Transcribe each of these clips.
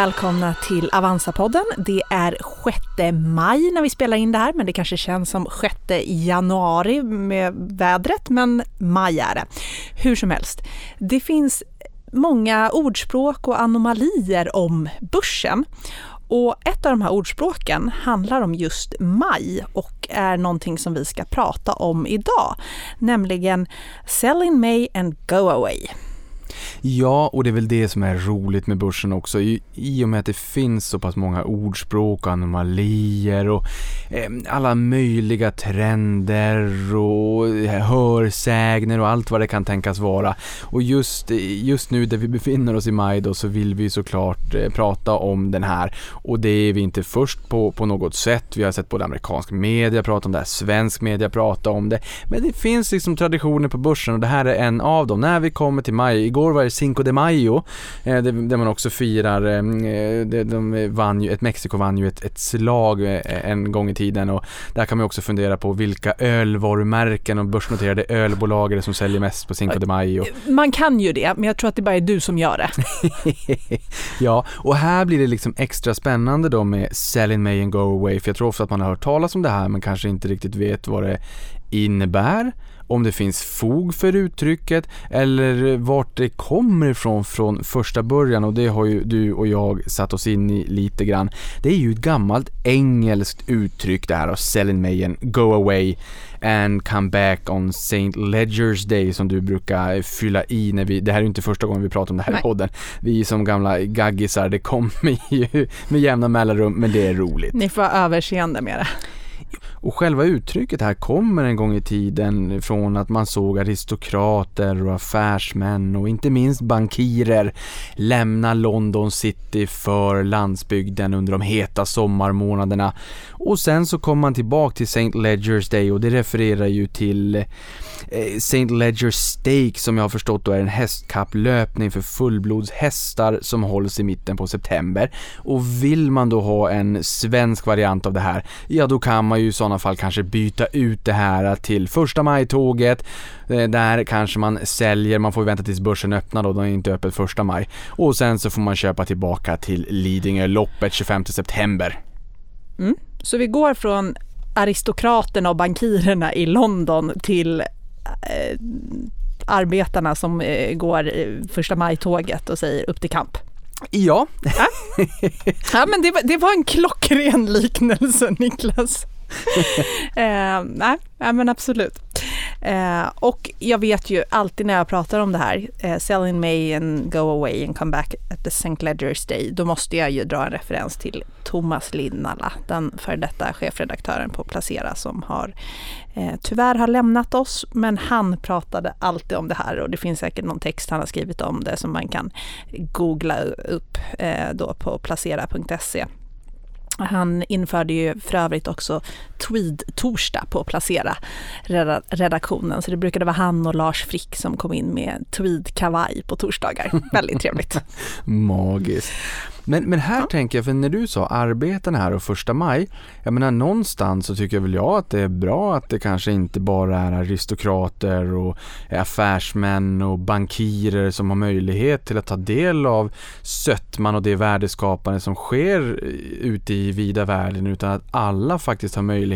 välkomna till Avanza-podden. Det är 6 maj när vi spelar in det här, men det kanske känns som 6 januari med vädret, men maj är det. Hur som helst, det finns många ordspråk och anomalier om börsen. Och ett av de här ordspråken handlar om just maj och är någonting som vi ska prata om idag, nämligen Sell in May and go away. Ja, och det är väl det som är roligt med börsen också. I, i och med att det finns så pass många ordspråk och anomalier och eh, alla möjliga trender och eh, hörsägner och allt vad det kan tänkas vara. Och just, just nu där vi befinner oss i maj då så vill vi såklart eh, prata om den här. Och det är vi inte först på, på något sätt. Vi har sett både amerikansk media prata om det här, svensk media prata om det. Men det finns liksom traditioner på börsen och det här är en av dem. När vi kommer till maj, igår var det Cinco de Mayo, eh, där man också firar, eh, de vann ju, ett Mexiko vann ju ett, ett slag eh, en gång i tiden och där kan man också fundera på vilka ölvarumärken och börsnoterade ölbolag är det som säljer mest på Cinco de Mayo. Man kan ju det, men jag tror att det bara är du som gör det. ja, och här blir det liksom extra spännande då med Sell in May and Go Away, för jag tror ofta att man har hört talas om det här men kanske inte riktigt vet vad det innebär om det finns fog för uttrycket eller vart det kommer ifrån från första början och det har ju du och jag satt oss in i lite grann. Det är ju ett gammalt engelskt uttryck det här av sell in May and go away and come back on Saint Ledgers Day som du brukar fylla i när vi, det här är ju inte första gången vi pratar om det här Nej. i podden. Vi som gamla gaggisar, det kommer ju med jämna mellanrum men det är roligt. Ni får överseende med det. Och själva uttrycket här kommer en gång i tiden från att man såg aristokrater och affärsmän och inte minst bankirer lämna London city för landsbygden under de heta sommarmånaderna. Och sen så kom man tillbaka till St. Ledgers Day och det refererar ju till eh, St. Ledger's Stake som jag har förstått då är en hästkapplöpning för fullblodshästar som hålls i mitten på september. Och vill man då ha en svensk variant av det här, ja då kan man ju sådana sådana fall kanske byta ut det här till första maj-tåget. Eh, där kanske man säljer, man får vänta tills börsen öppnar då, den är inte öppet första maj. Och sen så får man köpa tillbaka till Lidingö-loppet 25 september. Mm. Så vi går från aristokraterna och bankirerna i London till eh, arbetarna som eh, går första maj-tåget och säger upp till kamp. Ja. Ja, ja men det var, det var en klockren liknelse Niklas. eh, nej, men absolut. Eh, och jag vet ju alltid när jag pratar om det här, eh, sell in May and go away and come back at the St. Ledger's Day, då måste jag ju dra en referens till Thomas Linnala, den före detta chefredaktören på Placera som har eh, tyvärr har lämnat oss, men han pratade alltid om det här och det finns säkert någon text han har skrivit om det som man kan googla upp eh, då på placera.se. Han införde ju för övrigt också tweed-torsdag på Placera redaktionen. Så det brukade vara han och Lars Frick som kom in med tweed-kavaj på torsdagar. Väldigt trevligt. Magiskt. Men, men här ja. tänker jag, för när du sa arbetarna här och första maj, jag menar någonstans så tycker väl jag att det är bra att det kanske inte bara är aristokrater och affärsmän och bankirer som har möjlighet till att ta del av sötman och det värdeskapande som sker ute i vida världen utan att alla faktiskt har möjlighet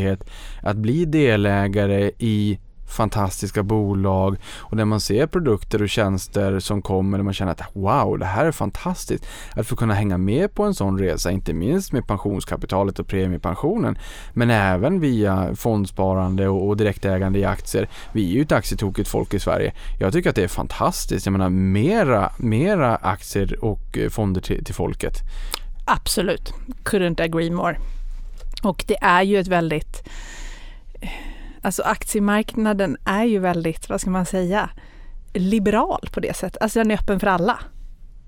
att bli delägare i fantastiska bolag och när man ser produkter och tjänster som kommer och man känner att wow, det här är fantastiskt. Att få kunna hänga med på en sån resa, inte minst med pensionskapitalet och premiepensionen, men även via fondsparande och direktägande i aktier. Vi är ju ett aktietokigt folk i Sverige. Jag tycker att det är fantastiskt. Jag menar mera, mera aktier och eh, fonder till, till folket. Absolut, couldn't agree more. Och det är ju ett väldigt Alltså aktiemarknaden är ju väldigt, vad ska man säga, liberal på det sättet. Alltså den är öppen för alla.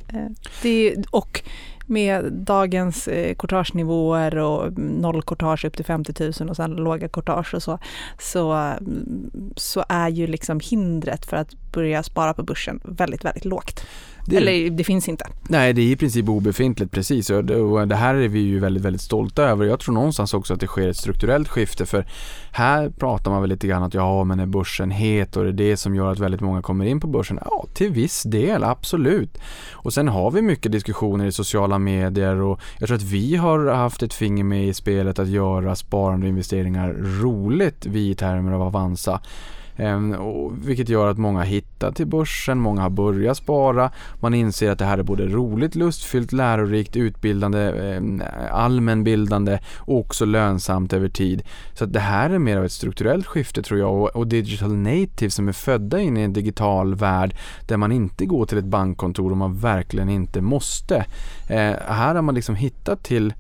Eh, det, och med dagens eh, courtagenivåer och noll courtage upp till 50 000 och sen låga courtage och så, så, mm, så är ju liksom hindret för att börja spara på börsen väldigt, väldigt lågt. Det, Eller det finns inte. Nej, det är i princip obefintligt precis och det här är vi ju väldigt, väldigt stolta över. Jag tror någonstans också att det sker ett strukturellt skifte för här pratar man väl lite grann att ja, men är börsen het och det är det som gör att väldigt många kommer in på börsen? Ja, till viss del, absolut. Och sen har vi mycket diskussioner i sociala medier och jag tror att vi har haft ett finger med i spelet att göra sparande och investeringar roligt, vi i termer av Avanza. Ehm, och vilket gör att många hittar till börsen, många har börjat spara. Man inser att det här är både roligt, lustfyllt, lärorikt, utbildande, ehm, allmänbildande och också lönsamt över tid. Så att det här är mer av ett strukturellt skifte tror jag och, digital native som är födda in i en digital värld där man inte går till ett bankkontor om man verkligen inte måste. Ehm, här har man liksom hittat till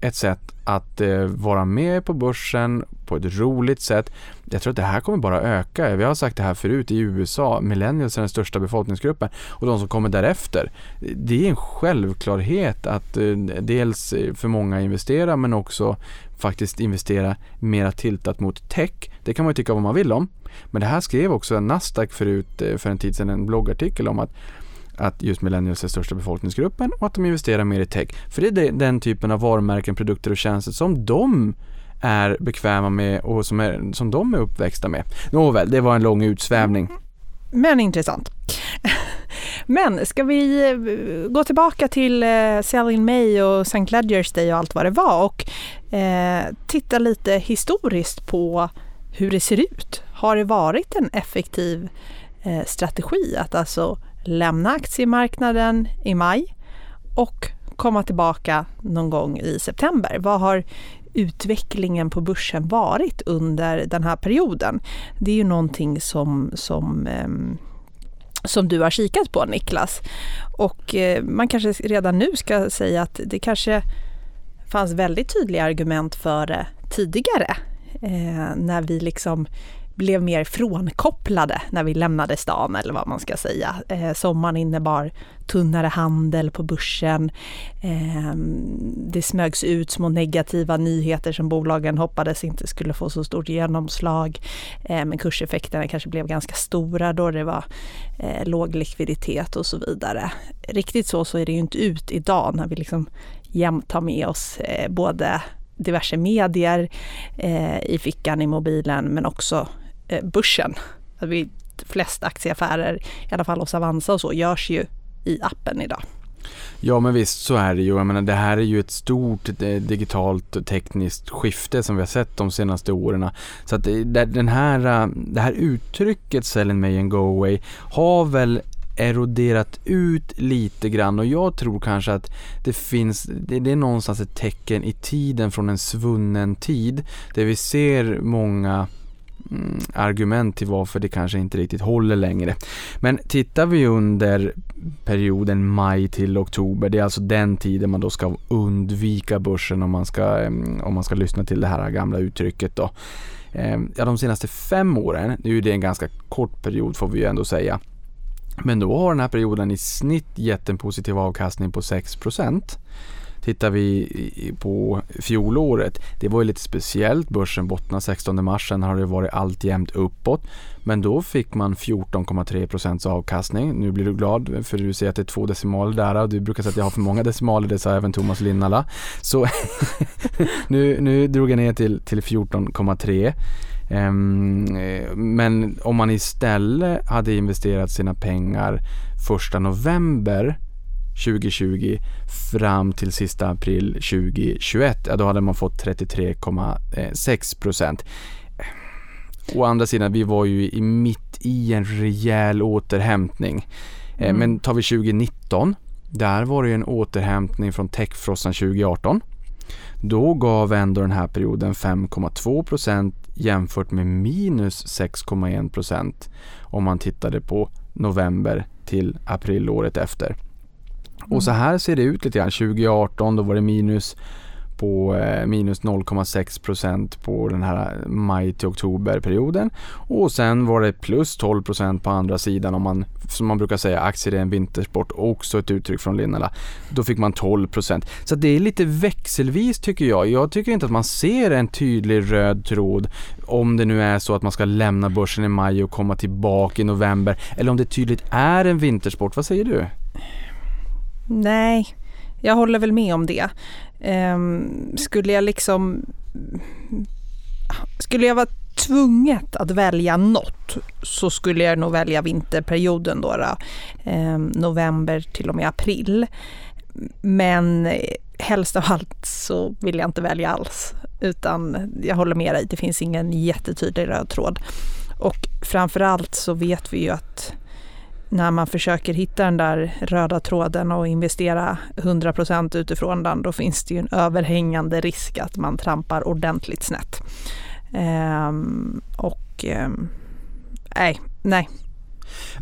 ett sätt att eh, vara med på börsen på ett roligt sätt. Jag tror att det här kommer bara öka. Vi har sagt det här förut i USA, millennials är den största befolkningsgruppen och de som kommer därefter. Det är en självklarhet att eh, dels för många investera men också faktiskt investera mera tiltat mot tech. Det kan man ju tycka vad man vill om. Men det här skrev också Nasdaq förut eh, för en tid sedan en bloggartikel om att att just millennials är största befolkningsgruppen och att de investerar mer i tech. För det är den typen av varumärken, produkter och tjänster som de är bekväma med och som, är, som de är uppväxta med. Nåväl, det var en lång utsvävning. Men intressant. Men ska vi eh, gå tillbaka till eh, Selling May och St. Ledgers Day och allt vad det var och eh, titta lite historiskt på hur det ser ut. Har det varit en effektiv eh, strategi att alltså lämna aktiemarknaden i maj och komma tillbaka någon gång i september. Vad har utvecklingen på börsen varit under den här perioden? Det är ju någonting som, som ehm, som du har kikat på Niklas. Och eh, man kanske redan nu ska säga att det kanske fanns väldigt tydliga argument för det tidigare. Eh, när vi liksom blev mer frånkopplade när vi lämnade stan eller vad man ska säga. Eh, sommaren innebar tunnare handel på börsen. Eh, det smögs ut små negativa nyheter som bolagen hoppades inte skulle få så stort genomslag. Eh, men kurseffekterna kanske blev ganska stora då det var eh, låg likviditet och så vidare. Riktigt så så är det ju inte ut idag när vi liksom jämt har med oss eh, både diverse medier eh, i fickan i mobilen men också Eh, börsen. Att vi, flest aktieaffärer, i alla fall hos Avanza och så, görs ju i appen idag. Ja men visst så är det ju. Jag menar, det här är ju ett stort eh, digitalt och tekniskt skifte som vi har sett de senaste åren. Så att eh, det, den här, det här uttrycket Sell in May and Go Away har väl eroderat ut lite grann och jag tror kanske att det finns, det, det är någonstans ett tecken i tiden från en svunnen tid där vi ser många Mm, argument till varför det kanske inte riktigt håller längre. Men tittar vi under perioden maj till oktober, det är alltså den tiden man då ska undvika börsen om man ska, om man ska lyssna till det här gamla uttrycket då. Ja, de senaste fem åren, nu är det en ganska kort period får vi ju ändå säga, men då har den här perioden i snitt gett en positiv avkastning på 6 Tittar vi på fjolåret, det var ju lite speciellt. Börsen bottnade 16 mars, sen har det varit alltjämt uppåt. Men då fick man 14,3% avkastning. Nu blir du glad för du ser att det är två decimaler där och du brukar säga att jag har för många decimaler, det sa även Thomas Linnala. Så nu, nu drog jag ner till, till 14,3. Um, ehm, men om man istället hade investerat sina pengar första november 2020 fram till sista april 2021, ja, då hade man fått 33,6 procent. Å andra sidan, vi var ju mitt i en rejäl återhämtning. Eh, mm. Men tar vi 2019, där var det en återhämtning från techfrossan 2018. Då gav ändå den här perioden 5,2 procent jämfört med minus 6,1 procent om man tittade på november till april året efter. Och så här ser det ut lite grann. 2018 då var det minus på eh, minus 0,6 procent på den här maj till oktober-perioden. Och sen var det plus 12 procent på andra sidan om man, som man brukar säga, aktier är en vintersport, också ett uttryck från Linnela. Då fick man 12 procent. Så det är lite växelvis tycker jag. Jag tycker inte att man ser en tydlig röd tråd om det nu är så att man ska lämna börsen i maj och komma tillbaka i november eller om det tydligt är en vintersport. Vad säger du? Nej, jag håller väl med om det. Um, skulle jag liksom... Skulle jag vara tvunget att välja något så skulle jag nog välja vinterperioden då, då um, november till och med april. Men helst av allt så vill jag inte välja alls utan jag håller med dig, det finns ingen jättetydlig röd tråd. Och framförallt så vet vi ju att när man försöker hitta den där röda tråden och investera 100% utifrån den, då finns det ju en överhängande risk att man trampar ordentligt snett. Ehm, och ehm, nej, nej,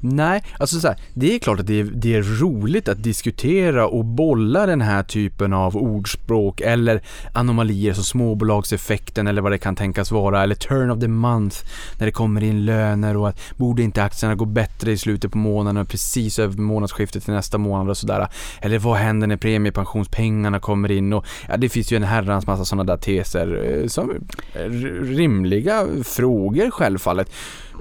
Nej, alltså så här, det är klart att det är, det är roligt att diskutera och bolla den här typen av ordspråk eller anomalier som småbolagseffekten eller vad det kan tänkas vara eller turn of the month när det kommer in löner och att borde inte aktierna gå bättre i slutet på månaden och precis över månadsskiftet till nästa månad och sådär. Eller vad händer när premiepensionspengarna kommer in och ja, det finns ju en herrans massa sådana där teser eh, som eh, rimliga frågor självfallet.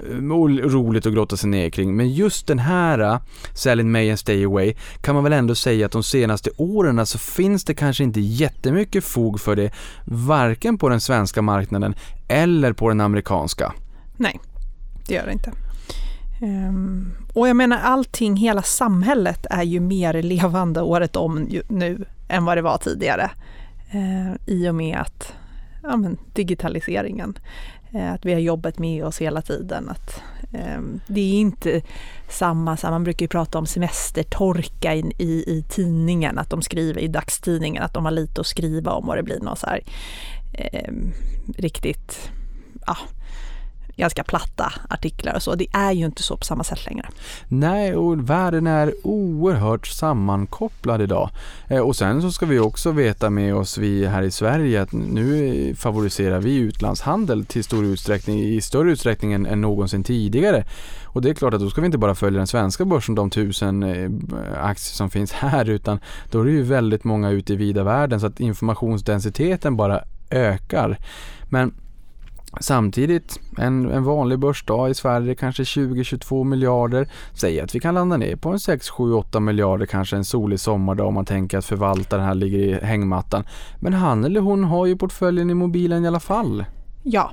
Eh, roligt att grotta sig ner kring. Men just den här eh, uh, Sell May and Stay Away kan man väl ändå säga att de senaste åren så finns det kanske inte jättemycket fog för det varken på den svenska marknaden eller på den amerikanska. Nej, det gör det inte. Um, och jag menar allting, hela samhället är ju mer levande året om nu än vad det var tidigare. Uh, I och med att ja, men, digitaliseringen. Eh, att vi har jobbet med oss hela tiden. Att, eh, det är inte samma, man brukar ju prata om semestertorka i, i, i, tidningen, att de skriver i dagstidningen att de har lite att skriva om och det blir något så här eh, riktigt, ja, ganska platta artiklar och så. Det är ju inte så på samma sätt längre. Nej, och världen är oerhört sammankopplad idag. Eh, och sen så ska vi också veta med oss, vi här i Sverige, att nu favoriserar vi utlandshandel till stor utsträckning, i större utsträckning än, än någonsin tidigare. Och det är klart att då ska vi inte bara följa den svenska börsen, de tusen eh, aktier som finns här, utan då är det ju väldigt många ute i vida världen så att informationsdensiteten bara ökar. Men Samtidigt, en, en vanlig börsdag i Sverige kanske 20-22 miljarder. Säg att vi kan landa ner på en 6-7-8 miljarder kanske en solig sommardag om man tänker att förvaltaren här ligger i hängmattan. Men han eller hon har ju portföljen i mobilen i alla fall. Ja,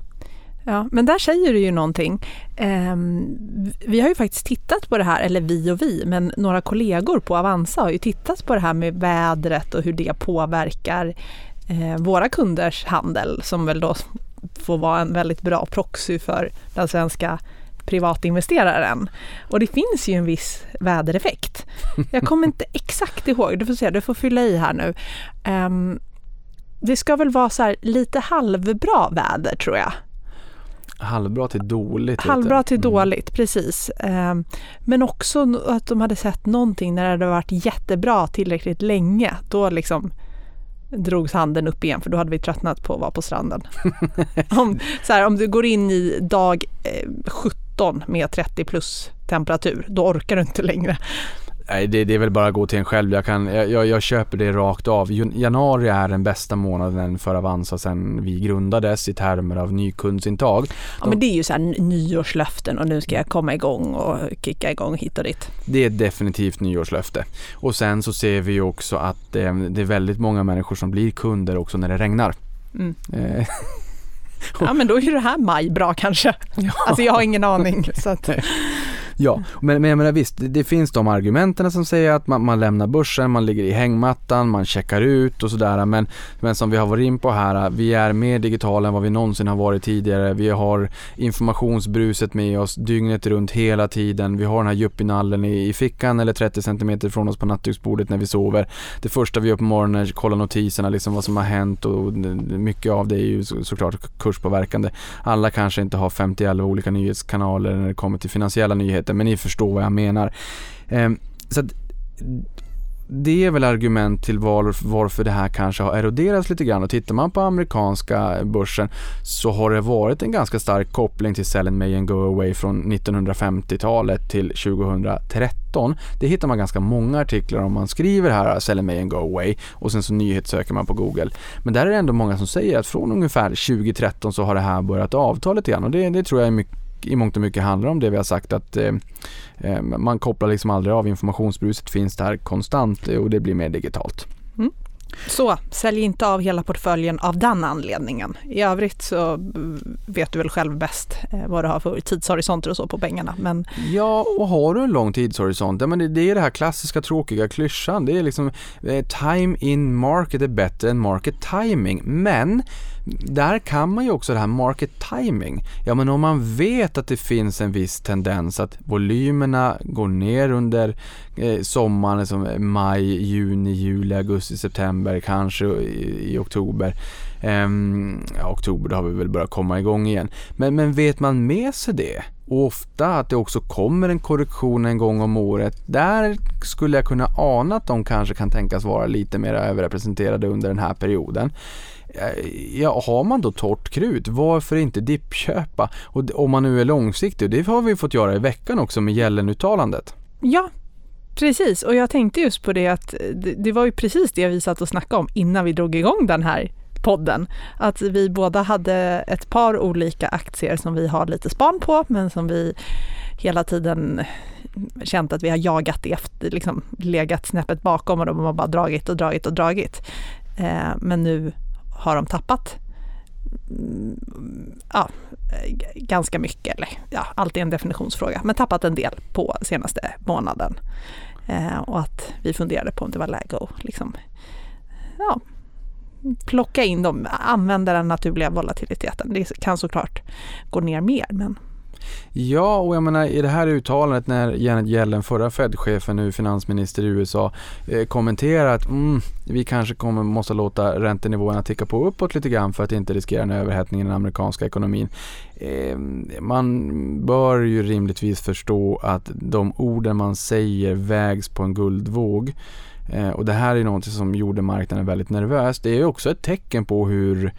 Ja, men där säger du ju någonting. Ehm, vi har ju faktiskt tittat på det här, eller vi och vi, men några kollegor på Avanza har ju tittat på det här med vädret och hur det påverkar eh, våra kunders handel som väl då får vara en väldigt bra proxy för den svenska privatinvesteraren. Och det finns ju en viss vädereffekt. Jag kommer inte exakt ihåg, du får se, du får fylla i här nu. Um, det ska väl vara så lite halvbra väder tror jag. Halvbra till dåligt. Halvbra till mm. dåligt, precis. Um, men också att de hade sett någonting när det hade varit jättebra tillräckligt länge. Då liksom drogs handen upp igen för då hade vi tröttnat på att vara på stranden. om, så här, om du går in i dag eh, 17 med 30 plus temperatur, då orkar du inte längre. Nej, det, det, är väl bara att gå till en själv. Jag, kan, jag, jag, köper det rakt av. Januari är den bästa månaden för Avanza sedan vi grundades i termer av nykundsintag. Ja, men det är ju så här nyårslöften och nu ska jag komma igång och kicka igång hit och dit. Det är definitivt nyårslöfte. Och sen så ser vi ju också att eh, det är väldigt många människor som blir kunder också när det regnar. Mm. Eh, ja men då är ju det här maj bra kanske. Ja. Alltså jag har ingen aning. Så att. Ja, men, men jag menar visst, det, det finns de argumenten som säger att man, man, lämnar börsen, man ligger i hängmattan, man checkar ut och sådär. Men, men som vi har varit in på här, vi är mer digitala än vad vi någonsin har varit tidigare. Vi har informationsbruset med oss dygnet runt hela tiden. Vi har den här yuppinallen i, i fickan eller 30 cm från oss på nattduksbordet när vi sover. Det första vi gör på morgonen är kolla notiserna, liksom vad som har hänt och mycket av det är ju så, såklart kurspåverkande. Alla kanske inte har 51 olika nyhetskanaler när det kommer till finansiella nyheter men ni förstår vad jag menar. Ehm, så att, det är väl argument till var, varför det här kanske har eroderats lite grann och tittar man på amerikanska börsen så har det varit en ganska stark koppling till Sell and May and Go Away från 1950-talet till 2013. Det hittar man ganska många artiklar om man skriver här Sell and May and Go Away och sen så nyhetssöker man på Google. Men där är det ändå många som säger att från ungefär 2013 så har det här börjat avta lite grann och det, det tror jag är mycket i mångt och mycket handlar om det vi har sagt att eh, eh, man kopplar liksom aldrig av informationsbruset finns där konstant och det blir mer digitalt. Mm. Så sälj inte av hela portföljen av den anledningen. I övrigt så vet du väl själv bäst eh, vad du har för tidshorisonter och så på pengarna. Men... Ja, och har du en lång tidshorisont, ja, men det, det är det här klassiska tråkiga klyschan. Det är liksom eh, time in market är bättre än market timing. Men där kan man ju också det här market timing. Ja men om man vet att det finns en viss tendens att volymerna går ner under eh, sommaren som maj, juni, juli, augusti, september, kanske i, i oktober. Um, ja, oktober då har vi väl börjat komma igång igen. Men, men vet man med sig det och ofta att det också kommer en korrektion en gång om året. Där skulle jag kunna ana att de kanske kan tänkas vara lite mer överrepresenterade under den här perioden. Eh, ja, har man då torrt krut, varför inte dippköpa? Och om man nu är långsiktig, det har vi fått göra i veckan också med gällenuttalandet. Ja, precis. Och jag tänkte just på det att eh, det, var ju precis det vi satt och snackade om innan vi drog igång den här podden. Att vi båda hade ett par olika aktier som vi har lite span på, men som vi hela tiden känt att vi har jagat efter, liksom legat snäppet bakom och de har bara dragit och dragit och dragit. Eh, men nu har de tappat mm, ja, ganska mycket, eller ja, allt är en definitionsfråga, men tappat en del på senaste månaden. Eh, och att vi funderade på om det var läge att liksom, ja, plocka in dem, använda den naturliga volatiliteten. Det kan såklart gå ner mer, men Ja, och jag menar i det här uttalandet när Janet Yellen, förra Fed-chefen, nu finansminister i USA, eh, kommenterar att mm, vi kanske kommer måste låta räntenivåerna ticka på uppåt lite grann för att inte riskera en överhettning i den amerikanska ekonomin. Eh, man bör ju rimligtvis förstå att de orden man säger vägs på en guldvåg. Eh, och det här är något som gjorde marknaden väldigt nervös. Det är också ett tecken på hur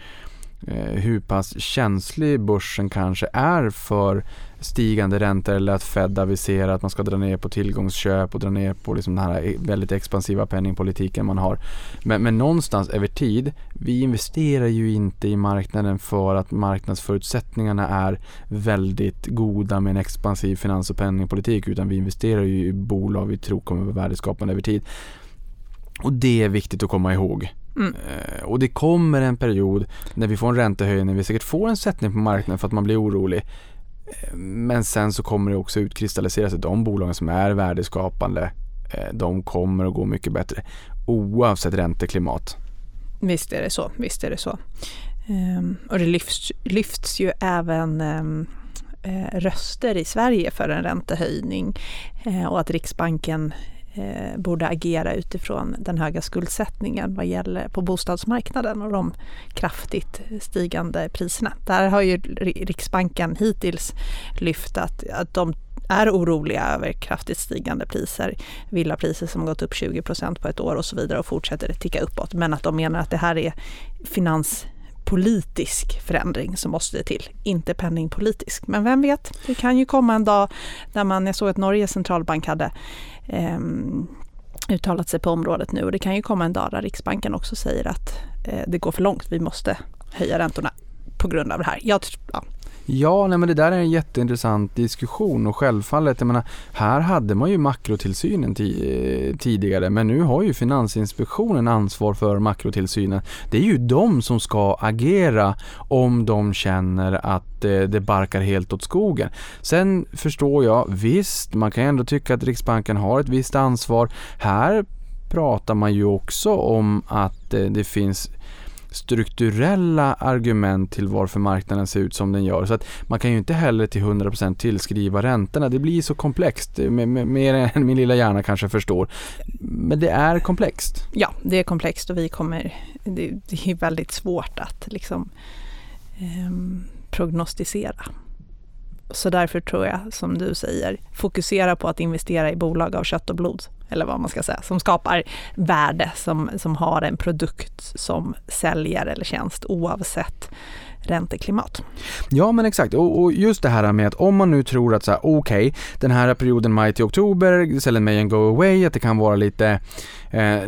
Eh, hur pass känslig börsen kanske är för stigande räntor eller att Fed aviserar att man ska dra ner på tillgångsköp och dra ner på liksom den här e- väldigt expansiva penningpolitiken man har. Men, men någonstans över tid, vi investerar ju inte i marknaden för att marknadsförutsättningarna är väldigt goda med en expansiv finans och penningpolitik utan vi investerar ju i bolag vi tror kommer vara värdeskapande över tid. Och det är viktigt att komma ihåg. Mm. Eh, och det kommer en period när vi får en räntehöjning, vi säkert får en sättning på marknaden för att man blir orolig. Eh, men sen så kommer det också utkristallisera sig, de bolagen som är värdeskapande, eh, de kommer att gå mycket bättre oavsett ränteklimat. Visst är det så, visst är det så. Um, och det lyfts, lyfts ju även um, röster i Sverige för en räntehöjning och att Riksbanken eh, borde agera utifrån den höga skuldsättningen vad gäller på bostadsmarknaden och de kraftigt stigande priserna. Där har ju Riksbanken hittills lyft att, att de är oroliga över kraftigt stigande priser, villapriser som gått upp 20 på ett år och så vidare och fortsätter ticka uppåt. Men att de menar att det här är finans politisk förändring som måste till, inte penningpolitisk. Men vem vet, det kan ju komma en dag där man, jag såg att Norges centralbank hade eh, uttalat sig på området nu. Och det kan ju komma en dag där Riksbanken också säger att eh, det går för långt, vi måste höja räntorna på grund av det här. Jag, ja, Ja, nej, men det där är en jätteintressant diskussion och självfallet, jag menar, här hade man ju makrotillsynen tidigare men nu har ju Finansinspektionen ansvar för makrotillsynen. Det är ju de som ska agera om de känner att eh, det barkar helt åt skogen. Sen förstår jag, visst, man kan ändå tycka att Riksbanken har ett visst ansvar. Här pratar man ju också om att eh, det finns strukturella argument till varför marknaden ser ut som den gör. Så att man kan ju inte heller till 100% tillskriva räntorna. Det blir så komplext, mer än min lilla hjärna kanske förstår. Men det är komplext. Ja, det är komplext och vi kommer, det, det är väldigt svårt att liksom eh, prognostisera. Så därför tror jag, som du säger, fokusera på att investera i bolag av kött och blod eller vad man ska säga, som skapar värde, som, som har en produkt som säljer eller tjänst oavsett ränteklimat. Ja men exakt och, och, just det här med att om man nu tror att så här, okej okay, den här perioden maj till oktober, sell may and go away, att det kan vara lite, eh,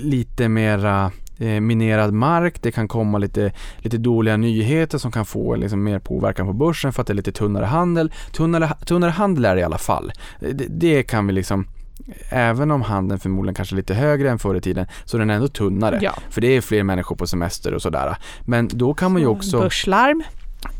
lite mera eh, minerad mark, det kan komma lite, lite dåliga nyheter som kan få liksom mer påverkan på börsen för att det är lite tunnare handel. Tunnare, tunnare handel är det i alla fall. Det, det kan vi liksom även om handeln förmodligen kanske är lite högre än förr i tiden så är den ändå tunnare. Ja. För det är fler människor på semester och sådär. Men då kan man ju också... Börslarm.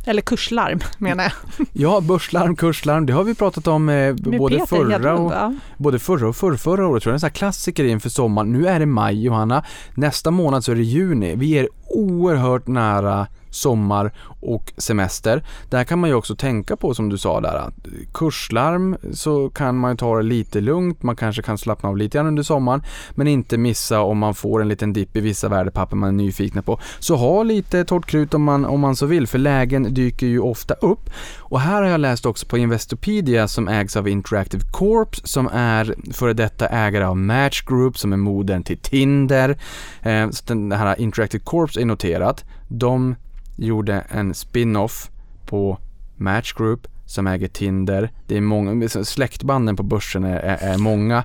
Eller kurslarm menar jag. ja, börslarm, kurslarm, det har vi pratat om eh, både, Peter, förra och, ja. både förra och förra, förra året. Tror jag. Det är en klassiker inför sommaren. Nu är det maj Johanna, nästa månad så är det juni. Vi är oerhört nära sommar och semester. Där kan man ju också tänka på som du sa där att kurslarm så kan man ta det lite lugnt, man kanske kan slappna av lite grann under sommaren men inte missa om man får en liten dipp i vissa värdepapper man är nyfikna på. Så ha lite torrt krut om man, om man så vill för lägen dyker ju ofta upp. Och här har jag läst också på Investopedia som ägs av Interactive Corp som är före detta ägare av Match Group som är modern till Tinder. Eh, så den här Interactive Corp är noterat. De gjorde en spin-off på Match Group som äger Tinder. Det är många, släktbanden på börsen är, är, är många.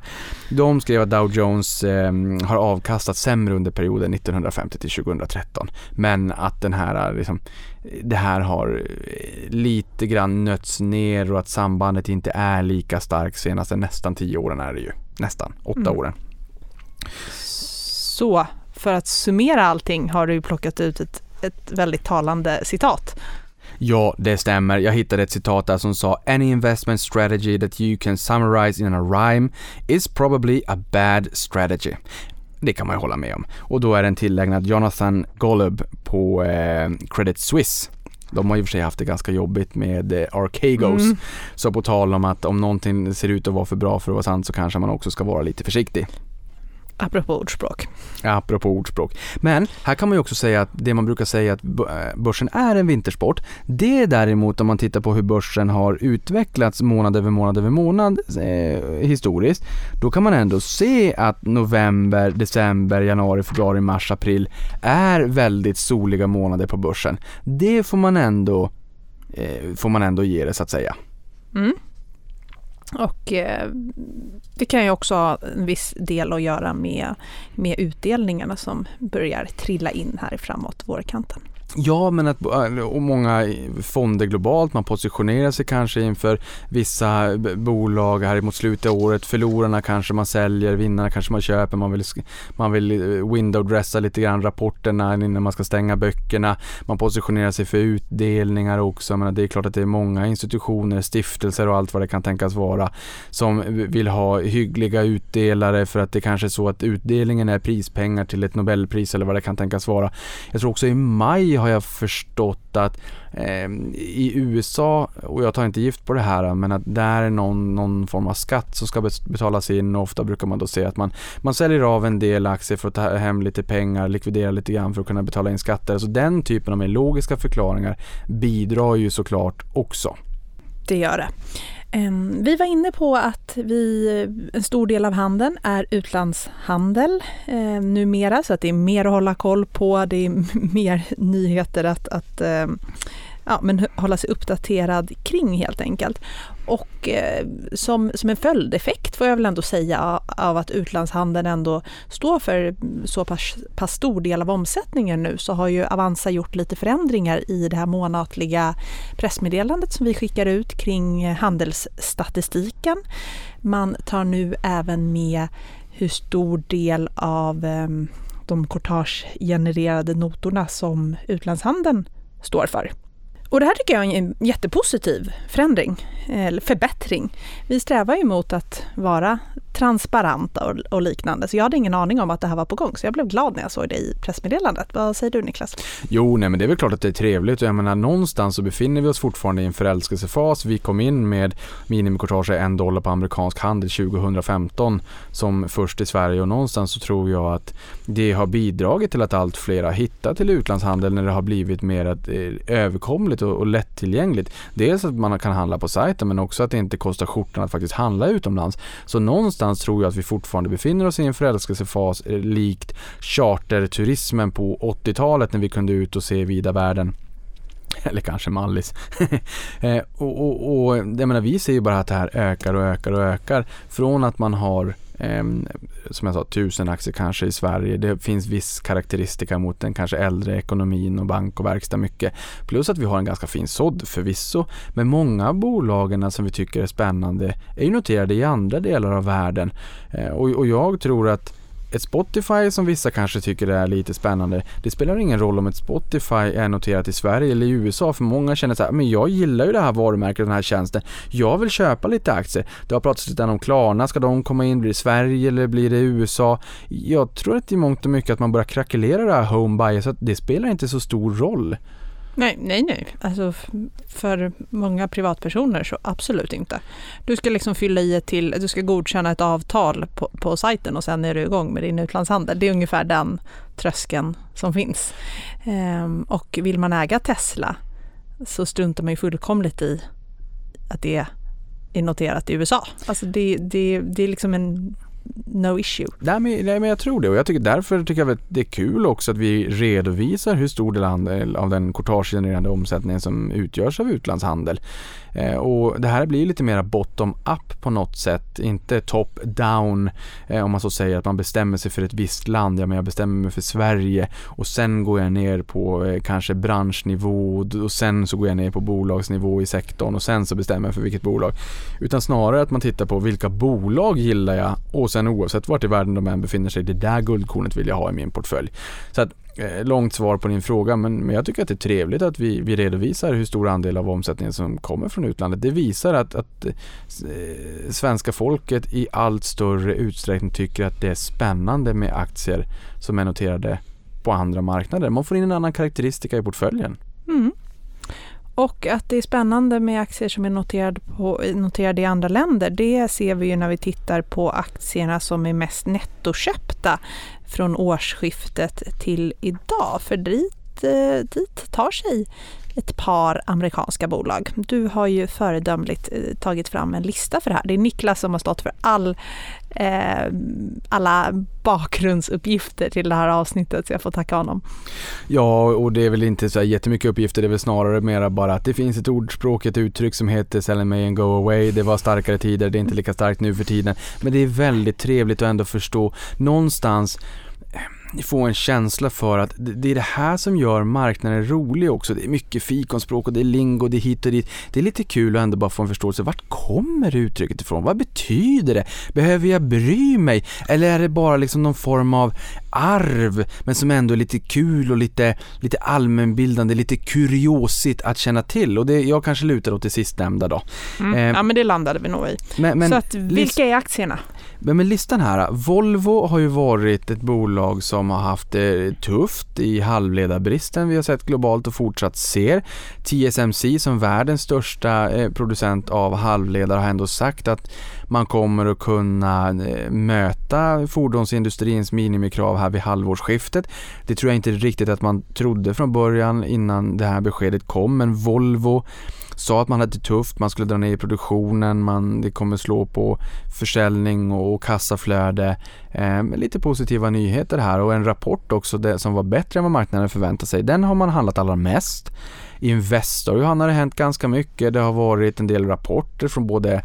De skrev att Dow Jones eh, har avkastat sämre under perioden 1950 till 2013. Men att den här, liksom, det här har eh, lite grann nötts ner och att sambandet inte är lika starkt senaste nästan tio åren är det ju. Nästan, åtta mm. åren. Så för att summera allting har du plockat ut ett ett väldigt talande citat. Ja, det stämmer. Jag hittade ett citat där som sa “Any investment strategy that you can summarize in a rhyme is probably a bad strategy”. Det kan man ju hålla med om. Och då är den tillägnad Jonathan Golub på eh, Credit Suisse. De har i och för sig haft det ganska jobbigt med eh, Archegos. Mm. Så på tal om att om någonting ser ut att vara för bra för att vara sant så kanske man också ska vara lite försiktig. Apropå ordspråk. Apropå ordspråk. Men här kan man ju också säga att det man brukar säga att eh, börsen är en vintersport. Det är däremot om man tittar på hur börsen har utvecklats månad över månad över månad eh, historiskt. Då kan man ändå se att november, december, januari, februari, mars, april är väldigt soliga månader på börsen. Det får man ändå, eh, får man ändå ge det så att säga. Mm. Och eh, det kan ju också ha en viss del att göra med, med utdelningarna som börjar trilla in här framåt vårkanten. Ja, men att äh, och många fonder globalt, man positionerar sig kanske inför vissa bolag här mot slutet av året. Förlorarna kanske man säljer, vinnarna kanske man köper. Man vill, man vill eh, window-dressa lite grann rapporterna innan man ska stänga böckerna. Man positionerar sig för utdelningar också. Men det är klart att det är många institutioner, stiftelser och allt vad det kan tänkas vara som vill ha hyggliga utdelare för att det kanske är så att utdelningen är prispengar till ett Nobelpris eller vad det kan tänkas vara. Jag tror också i maj har jag förstått att eh, i USA, och jag tar inte gift på det här, men att där är någon, någon form av skatt som ska betalas in och ofta brukar man då se att man, man säljer av en del aktier för att ta hem lite pengar, likvidera lite grann för att kunna betala in skatter. Så den typen av mer logiska förklaringar bidrar ju såklart också. Det gör det. Ehm, vi var inne på att vi, en stor del av handeln är utlandshandel eh, numera så att det är mer att hålla koll på, det är mer nyheter att, att eh, ja, men hålla sig uppdaterad kring helt enkelt. Och eh, som, som en följdeffekt får jag väl ändå säga av att utlandshandeln ändå står för så pass, pass stor del av omsättningen nu så har ju Avanza gjort lite förändringar i det här månatliga pressmeddelandet som vi skickar ut kring handelsstatistiken. Man tar nu även med hur stor del av eh, de courtagegenererade notorna som utlandshandeln står för. Och det här tycker jag är en jättepositiv förändring, eller förbättring. Vi strävar ju mot att vara transparenta och, och, liknande. Så jag hade ingen aning om att det här var på gång. Så jag blev glad när jag såg det i pressmeddelandet. Vad säger du Niklas? Jo, nej men det är väl klart att det är trevligt. Jag menar någonstans så befinner vi oss fortfarande i en förälskelsefas. Vi kom in med minimikortage en dollar på amerikansk handel 2015 som först i Sverige och någonstans så tror jag att det har bidragit till att allt fler har hittat till utlandshandel när det har blivit mer eh, överkomligt enkelt och, och lättillgängligt. Dels att man kan handla på sajten men också att det inte kostar skjortan att faktiskt handla utomlands. Så någonstans tror jag att vi fortfarande befinner oss i en förälskelsefas eh, likt charterturismen på 80-talet när vi kunde ut och se vida världen. Eller kanske Mallis. Eh, och, och, och jag menar, vi ser ju bara att det här ökar och ökar och ökar. Från att man har Ehm, som jag sa, tusen aktier kanske i Sverige. Det finns viss karaktäristika mot den kanske äldre ekonomin och bank och verkstad mycket. Plus att vi har en ganska fin sådd förvisso. Men många av bolagen som vi tycker är spännande är ju noterade i andra delar av världen. Ehm, och jag tror att ett Spotify som vissa kanske tycker är lite spännande. Det spelar ingen roll om ett Spotify är noterat i Sverige eller i USA för många känner så här, men jag gillar ju det här varumärket och den här tjänsten. Jag vill köpa lite aktier. Det har pratats lite om Klarna, ska de komma in? Blir det Sverige eller blir det USA? Jag tror att i mångt och mycket att man börjar krackelera det här home buyer så att det spelar inte så stor roll. Nej, nej, nej. Alltså för många privatpersoner så absolut inte. Du ska liksom fylla i ett till, du ska godkänna ett avtal på, på sajten och sen är du igång med din utlandshandel. Det är ungefär den tröskeln som finns. Ehm, och vill man äga Tesla så struntar man ju fullkomligt i att det är noterat i USA. Alltså det, det, det är liksom en no issue. Nej men, nej men jag tror det och jag tycker därför tycker jag att det är kul också att vi redovisar hur stor del av den courtagegenererande omsättningen som utgörs av utlandshandel. Eh, och det här blir lite mer bottom-up på något sätt, inte top-down eh, om man så säger att man bestämmer sig för ett visst land, ja men jag bestämmer mig för Sverige och sen går jag ner på eh, kanske branschnivå och sen så går jag ner på bolagsnivå i sektorn och sen så bestämmer jag för vilket bolag. Utan snarare att man tittar på vilka bolag gillar jag och sen oavsett vart i världen de än befinner sig, det där guldkornet vill jag ha i min portfölj. Så att Eh, långt svar på din fråga men, men jag tycker att det är trevligt att vi, vi redovisar hur stor andel av omsättningen som kommer från utlandet. Det visar att, att eh, eh svenska folket i allt större utsträckning tycker att det är spännande med aktier som är noterade på andra marknader. Man får in en annan karaktäristika i portföljen. Mm. Och att det är spännande med aktier som är noterade, på, noterade i andra länder, det ser vi ju när vi tittar på aktierna som är mest nettoköpta från årsskiftet till idag. För dit, eh, dit tar sig ett par amerikanska bolag. Du har ju föredömligt eh, tagit fram en lista för det här. Det är Niklas som har stått för all, eh, alla bakgrundsuppgifter till det här avsnittet så jag får tacka honom. Ja, och det är väl inte så jättemycket uppgifter. Det är väl snarare mera bara att det finns ett ordspråk, ett uttryck som heter sell me may and go away. Det var starkare tider, det är inte lika starkt nu för tiden. Men det är väldigt trevligt att ändå förstå någonstans få en känsla för att det är det här som gör marknaden rolig också. Det är mycket fikonspråk och det är lingo, det är hit och dit. Det är lite kul att ändå bara få en förståelse. Vart kommer uttrycket ifrån? Vad betyder det? Behöver jag bry mig? Eller är det bara liksom någon form av arv, men som ändå är lite kul och lite, lite allmänbildande, lite kuriosigt att känna till. Och det, jag kanske lutar åt det sistnämnda då. Mm. Eh, ja men det landade vi nog i. Men, men, Så att, vilka är aktierna? Men med listan här, Volvo har ju varit ett bolag som har haft det tufft i halvledarbristen vi har sett globalt och fortsatt ser. TSMC som världens största eh, producent av halvledare har ändå sagt att man kommer att kunna eh, möta fordonsindustrins minimikrav här vid halvårsskiftet. Det tror jag inte riktigt att man trodde från början innan det här beskedet kom, men Volvo sa att man hade det tufft, man skulle dra ner produktionen, man, det kommer slå på försäljning och kassaflöde. Eh, lite positiva nyheter här och en rapport också det, som var bättre än vad marknaden förväntade sig. Den har man handlat allra mest. Investor har det hänt ganska mycket. Det har varit en del rapporter från både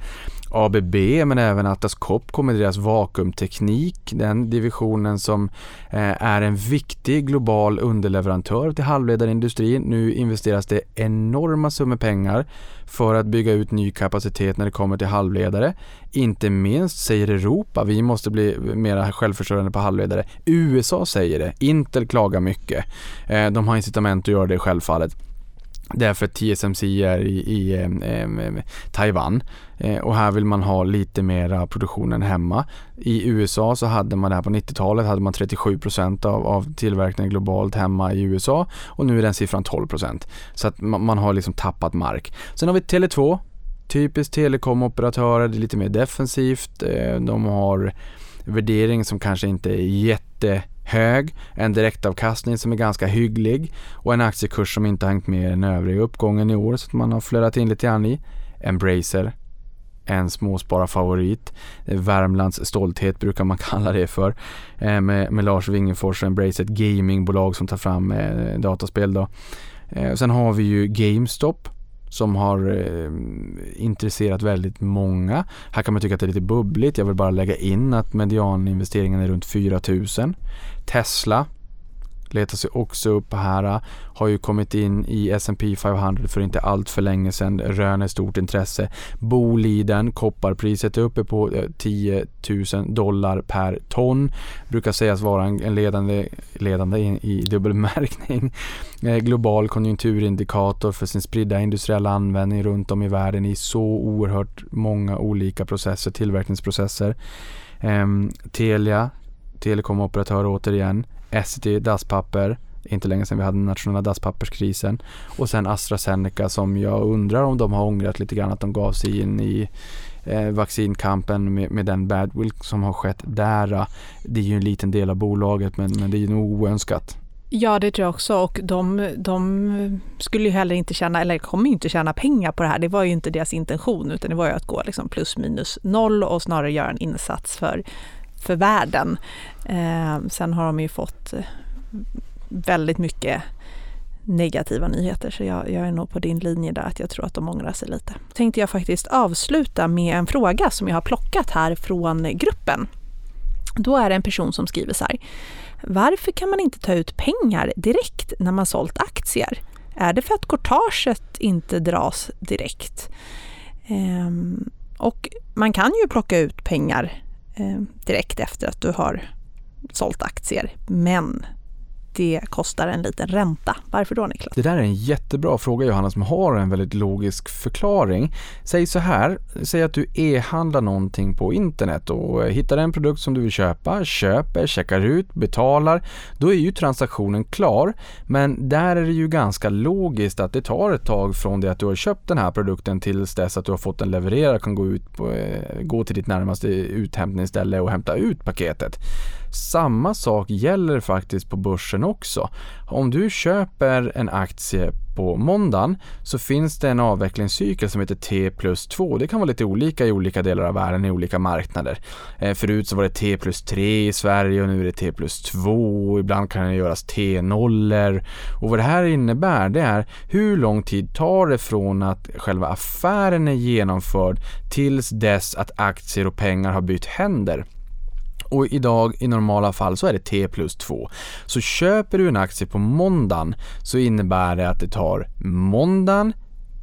ABB men även Atlas Copco med deras vakuumteknik, den divisionen som eh, är en viktig global underleverantör till halvledarindustrin. Nu investeras det enorma summor pengar för att bygga ut ny kapacitet när det kommer till halvledare. Inte minst säger Europa, vi måste bli mer självförsörjande på halvledare. USA säger det, Intel klagar mycket. Eh, de har incitament att göra det självfallet. Därför att TSMC är i, i eh, Taiwan eh, och här vill man ha lite mera produktionen hemma. I USA så hade man det här på 90-talet hade man 37 av, av tillverkningen globalt hemma i USA och nu är den siffran 12% Så att man, man har liksom tappat mark. Sen har vi Tele2, typiskt telekomoperatörer, det är lite mer defensivt. Eh, de har värdering som kanske inte är jätte hög, en direktavkastning som är ganska hygglig och en aktiekurs som inte hängt med i den övriga uppgången i år så att man har flödat in lite grann i. Embracer, en småspararfavorit. Värmlands stolthet brukar man kalla det för. Eh, med, med Lars Wingefors och Embracer, ett gamingbolag som tar fram eh, dataspel. Då. Eh, sen har vi ju GameStop som har eh, intresserat väldigt många. Här kan man tycka att det är lite bubbligt. Jag vill bara lägga in att medianinvesteringen är runt 4 000. Tesla letar sig också upp här. Äh, har ju kommit in i S&P 500 för inte allt för länge sedan. Röner stort intresse. Boliden, kopparpriset är uppe på äh, 10 000 dollar per ton. Brukar sägas vara en ledande, ledande i dubbelmärkning. Eh, global konjunkturindikator för sin spridda industriella användning runt om i världen i så oerhört många olika processer, tillverkningsprocesser. Ehm, Telia, telekomoperatör återigen, ST dasspapper, inte länge sedan vi hade den nationella dasspapperskrisen. Och sen AstraZeneca som jag undrar om de har ångrat lite grann att de gav sig in i eh, vaccinkampen med, med den badwill som har skett där. Det är ju en liten del av bolaget men, men det är ju nog oönskat. Ja, det tror jag också och de, de skulle ju heller inte tjäna, eller kommer ju inte tjäna pengar på det här. Det var ju inte deras intention utan det var ju att gå liksom plus minus noll och snarare göra en insats för för världen. Eh, sen har de ju fått eh, väldigt mycket negativa nyheter så jag, jag, är nog på din linje där att jag tror att de ångrar sig lite. Tänkte jag faktiskt avsluta med en fråga som jag har plockat här från gruppen. Då är det en person som skriver så här. Varför kan man inte ta ut pengar direkt när man sålt aktier? Är det för att courtaget inte dras direkt? Ehm, och man kan ju plocka ut pengar Eh, direkt efter att du har sålt aktier. Men det kostar en liten ränta. Varför då Niklas? Det där är en jättebra fråga Johanna som har en väldigt logisk förklaring. Säg så här, säg att du e-handlar någonting på internet och eh, hittar en produkt som du vill köpa, köper, checkar ut, betalar. Då är ju transaktionen klar. Men där är det ju ganska logiskt att det tar ett tag från det att du har köpt den här produkten tills dess att du har fått den levererad och kan gå, ut på, eh, gå till ditt närmaste uthämtningsställe och hämta ut paketet. Samma sak gäller faktiskt på börsen också. Om du köper en aktie på måndagen så finns det en avvecklingscykel som heter T plus 2. Det kan vara lite olika i olika delar av världen, i olika marknader. Eh, förut så var det T plus 3 i Sverige och nu är det T plus 2. Ibland kan det göras T-nollor. Och vad det här innebär det är hur lång tid tar det från att själva affären är genomförd tills dess att aktier och pengar har bytt händer och idag i normala fall så är det T plus 2. Så köper du en aktie på måndagen så innebär det att det tar måndagen,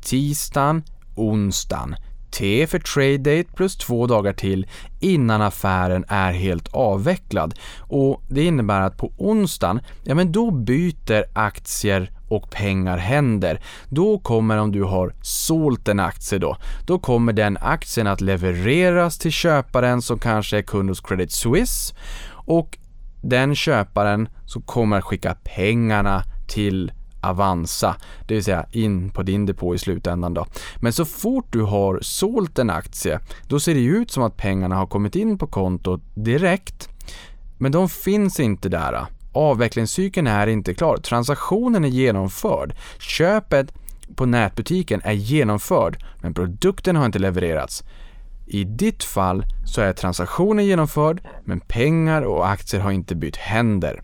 tisdagen, onsdagen T för trade date plus två dagar till innan affären är helt avvecklad. Och Det innebär att på onsdagen, ja men då byter aktier och pengar händer. Då kommer om du har sålt en aktie då, då kommer den aktien att levereras till köparen som kanske är kund hos Credit Suisse och den köparen som kommer att skicka pengarna till Avanza, det vill säga in på din depå i slutändan då. Men så fort du har sålt en aktie, då ser det ut som att pengarna har kommit in på kontot direkt. Men de finns inte där. Avvecklingscykeln är inte klar. Transaktionen är genomförd. Köpet på nätbutiken är genomförd, men produkten har inte levererats. I ditt fall så är transaktionen genomförd, men pengar och aktier har inte bytt händer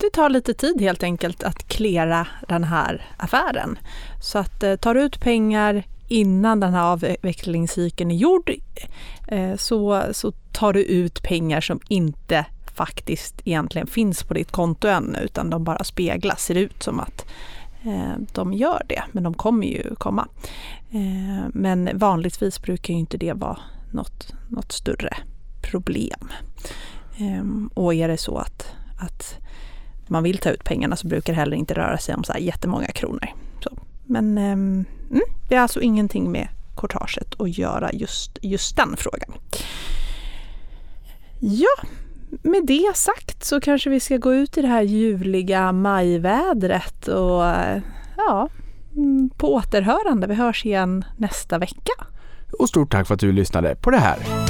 det tar lite tid helt enkelt att klära den här affären. Så att eh, tar du ut pengar innan den här avvecklingscykeln är gjord eh, så, så tar du ut pengar som inte faktiskt egentligen finns på ditt konto än utan de bara speglas, ser ut som att eh, de gör det, men de kommer ju komma. Eh, men vanligtvis brukar ju inte det vara något, något större problem. Eh, och är det så att, att man vill ta ut pengarna så brukar det heller inte röra sig om så här jättemånga kronor. Så. Men ehm, mm, det är alltså ingenting med courtaget att göra just, just den frågan. Ja, med det sagt så kanske vi ska gå ut i det här ljuvliga majvädret och ja, mm, på återhörande. Vi hörs igen nästa vecka. Och stort tack för att du lyssnade på det här.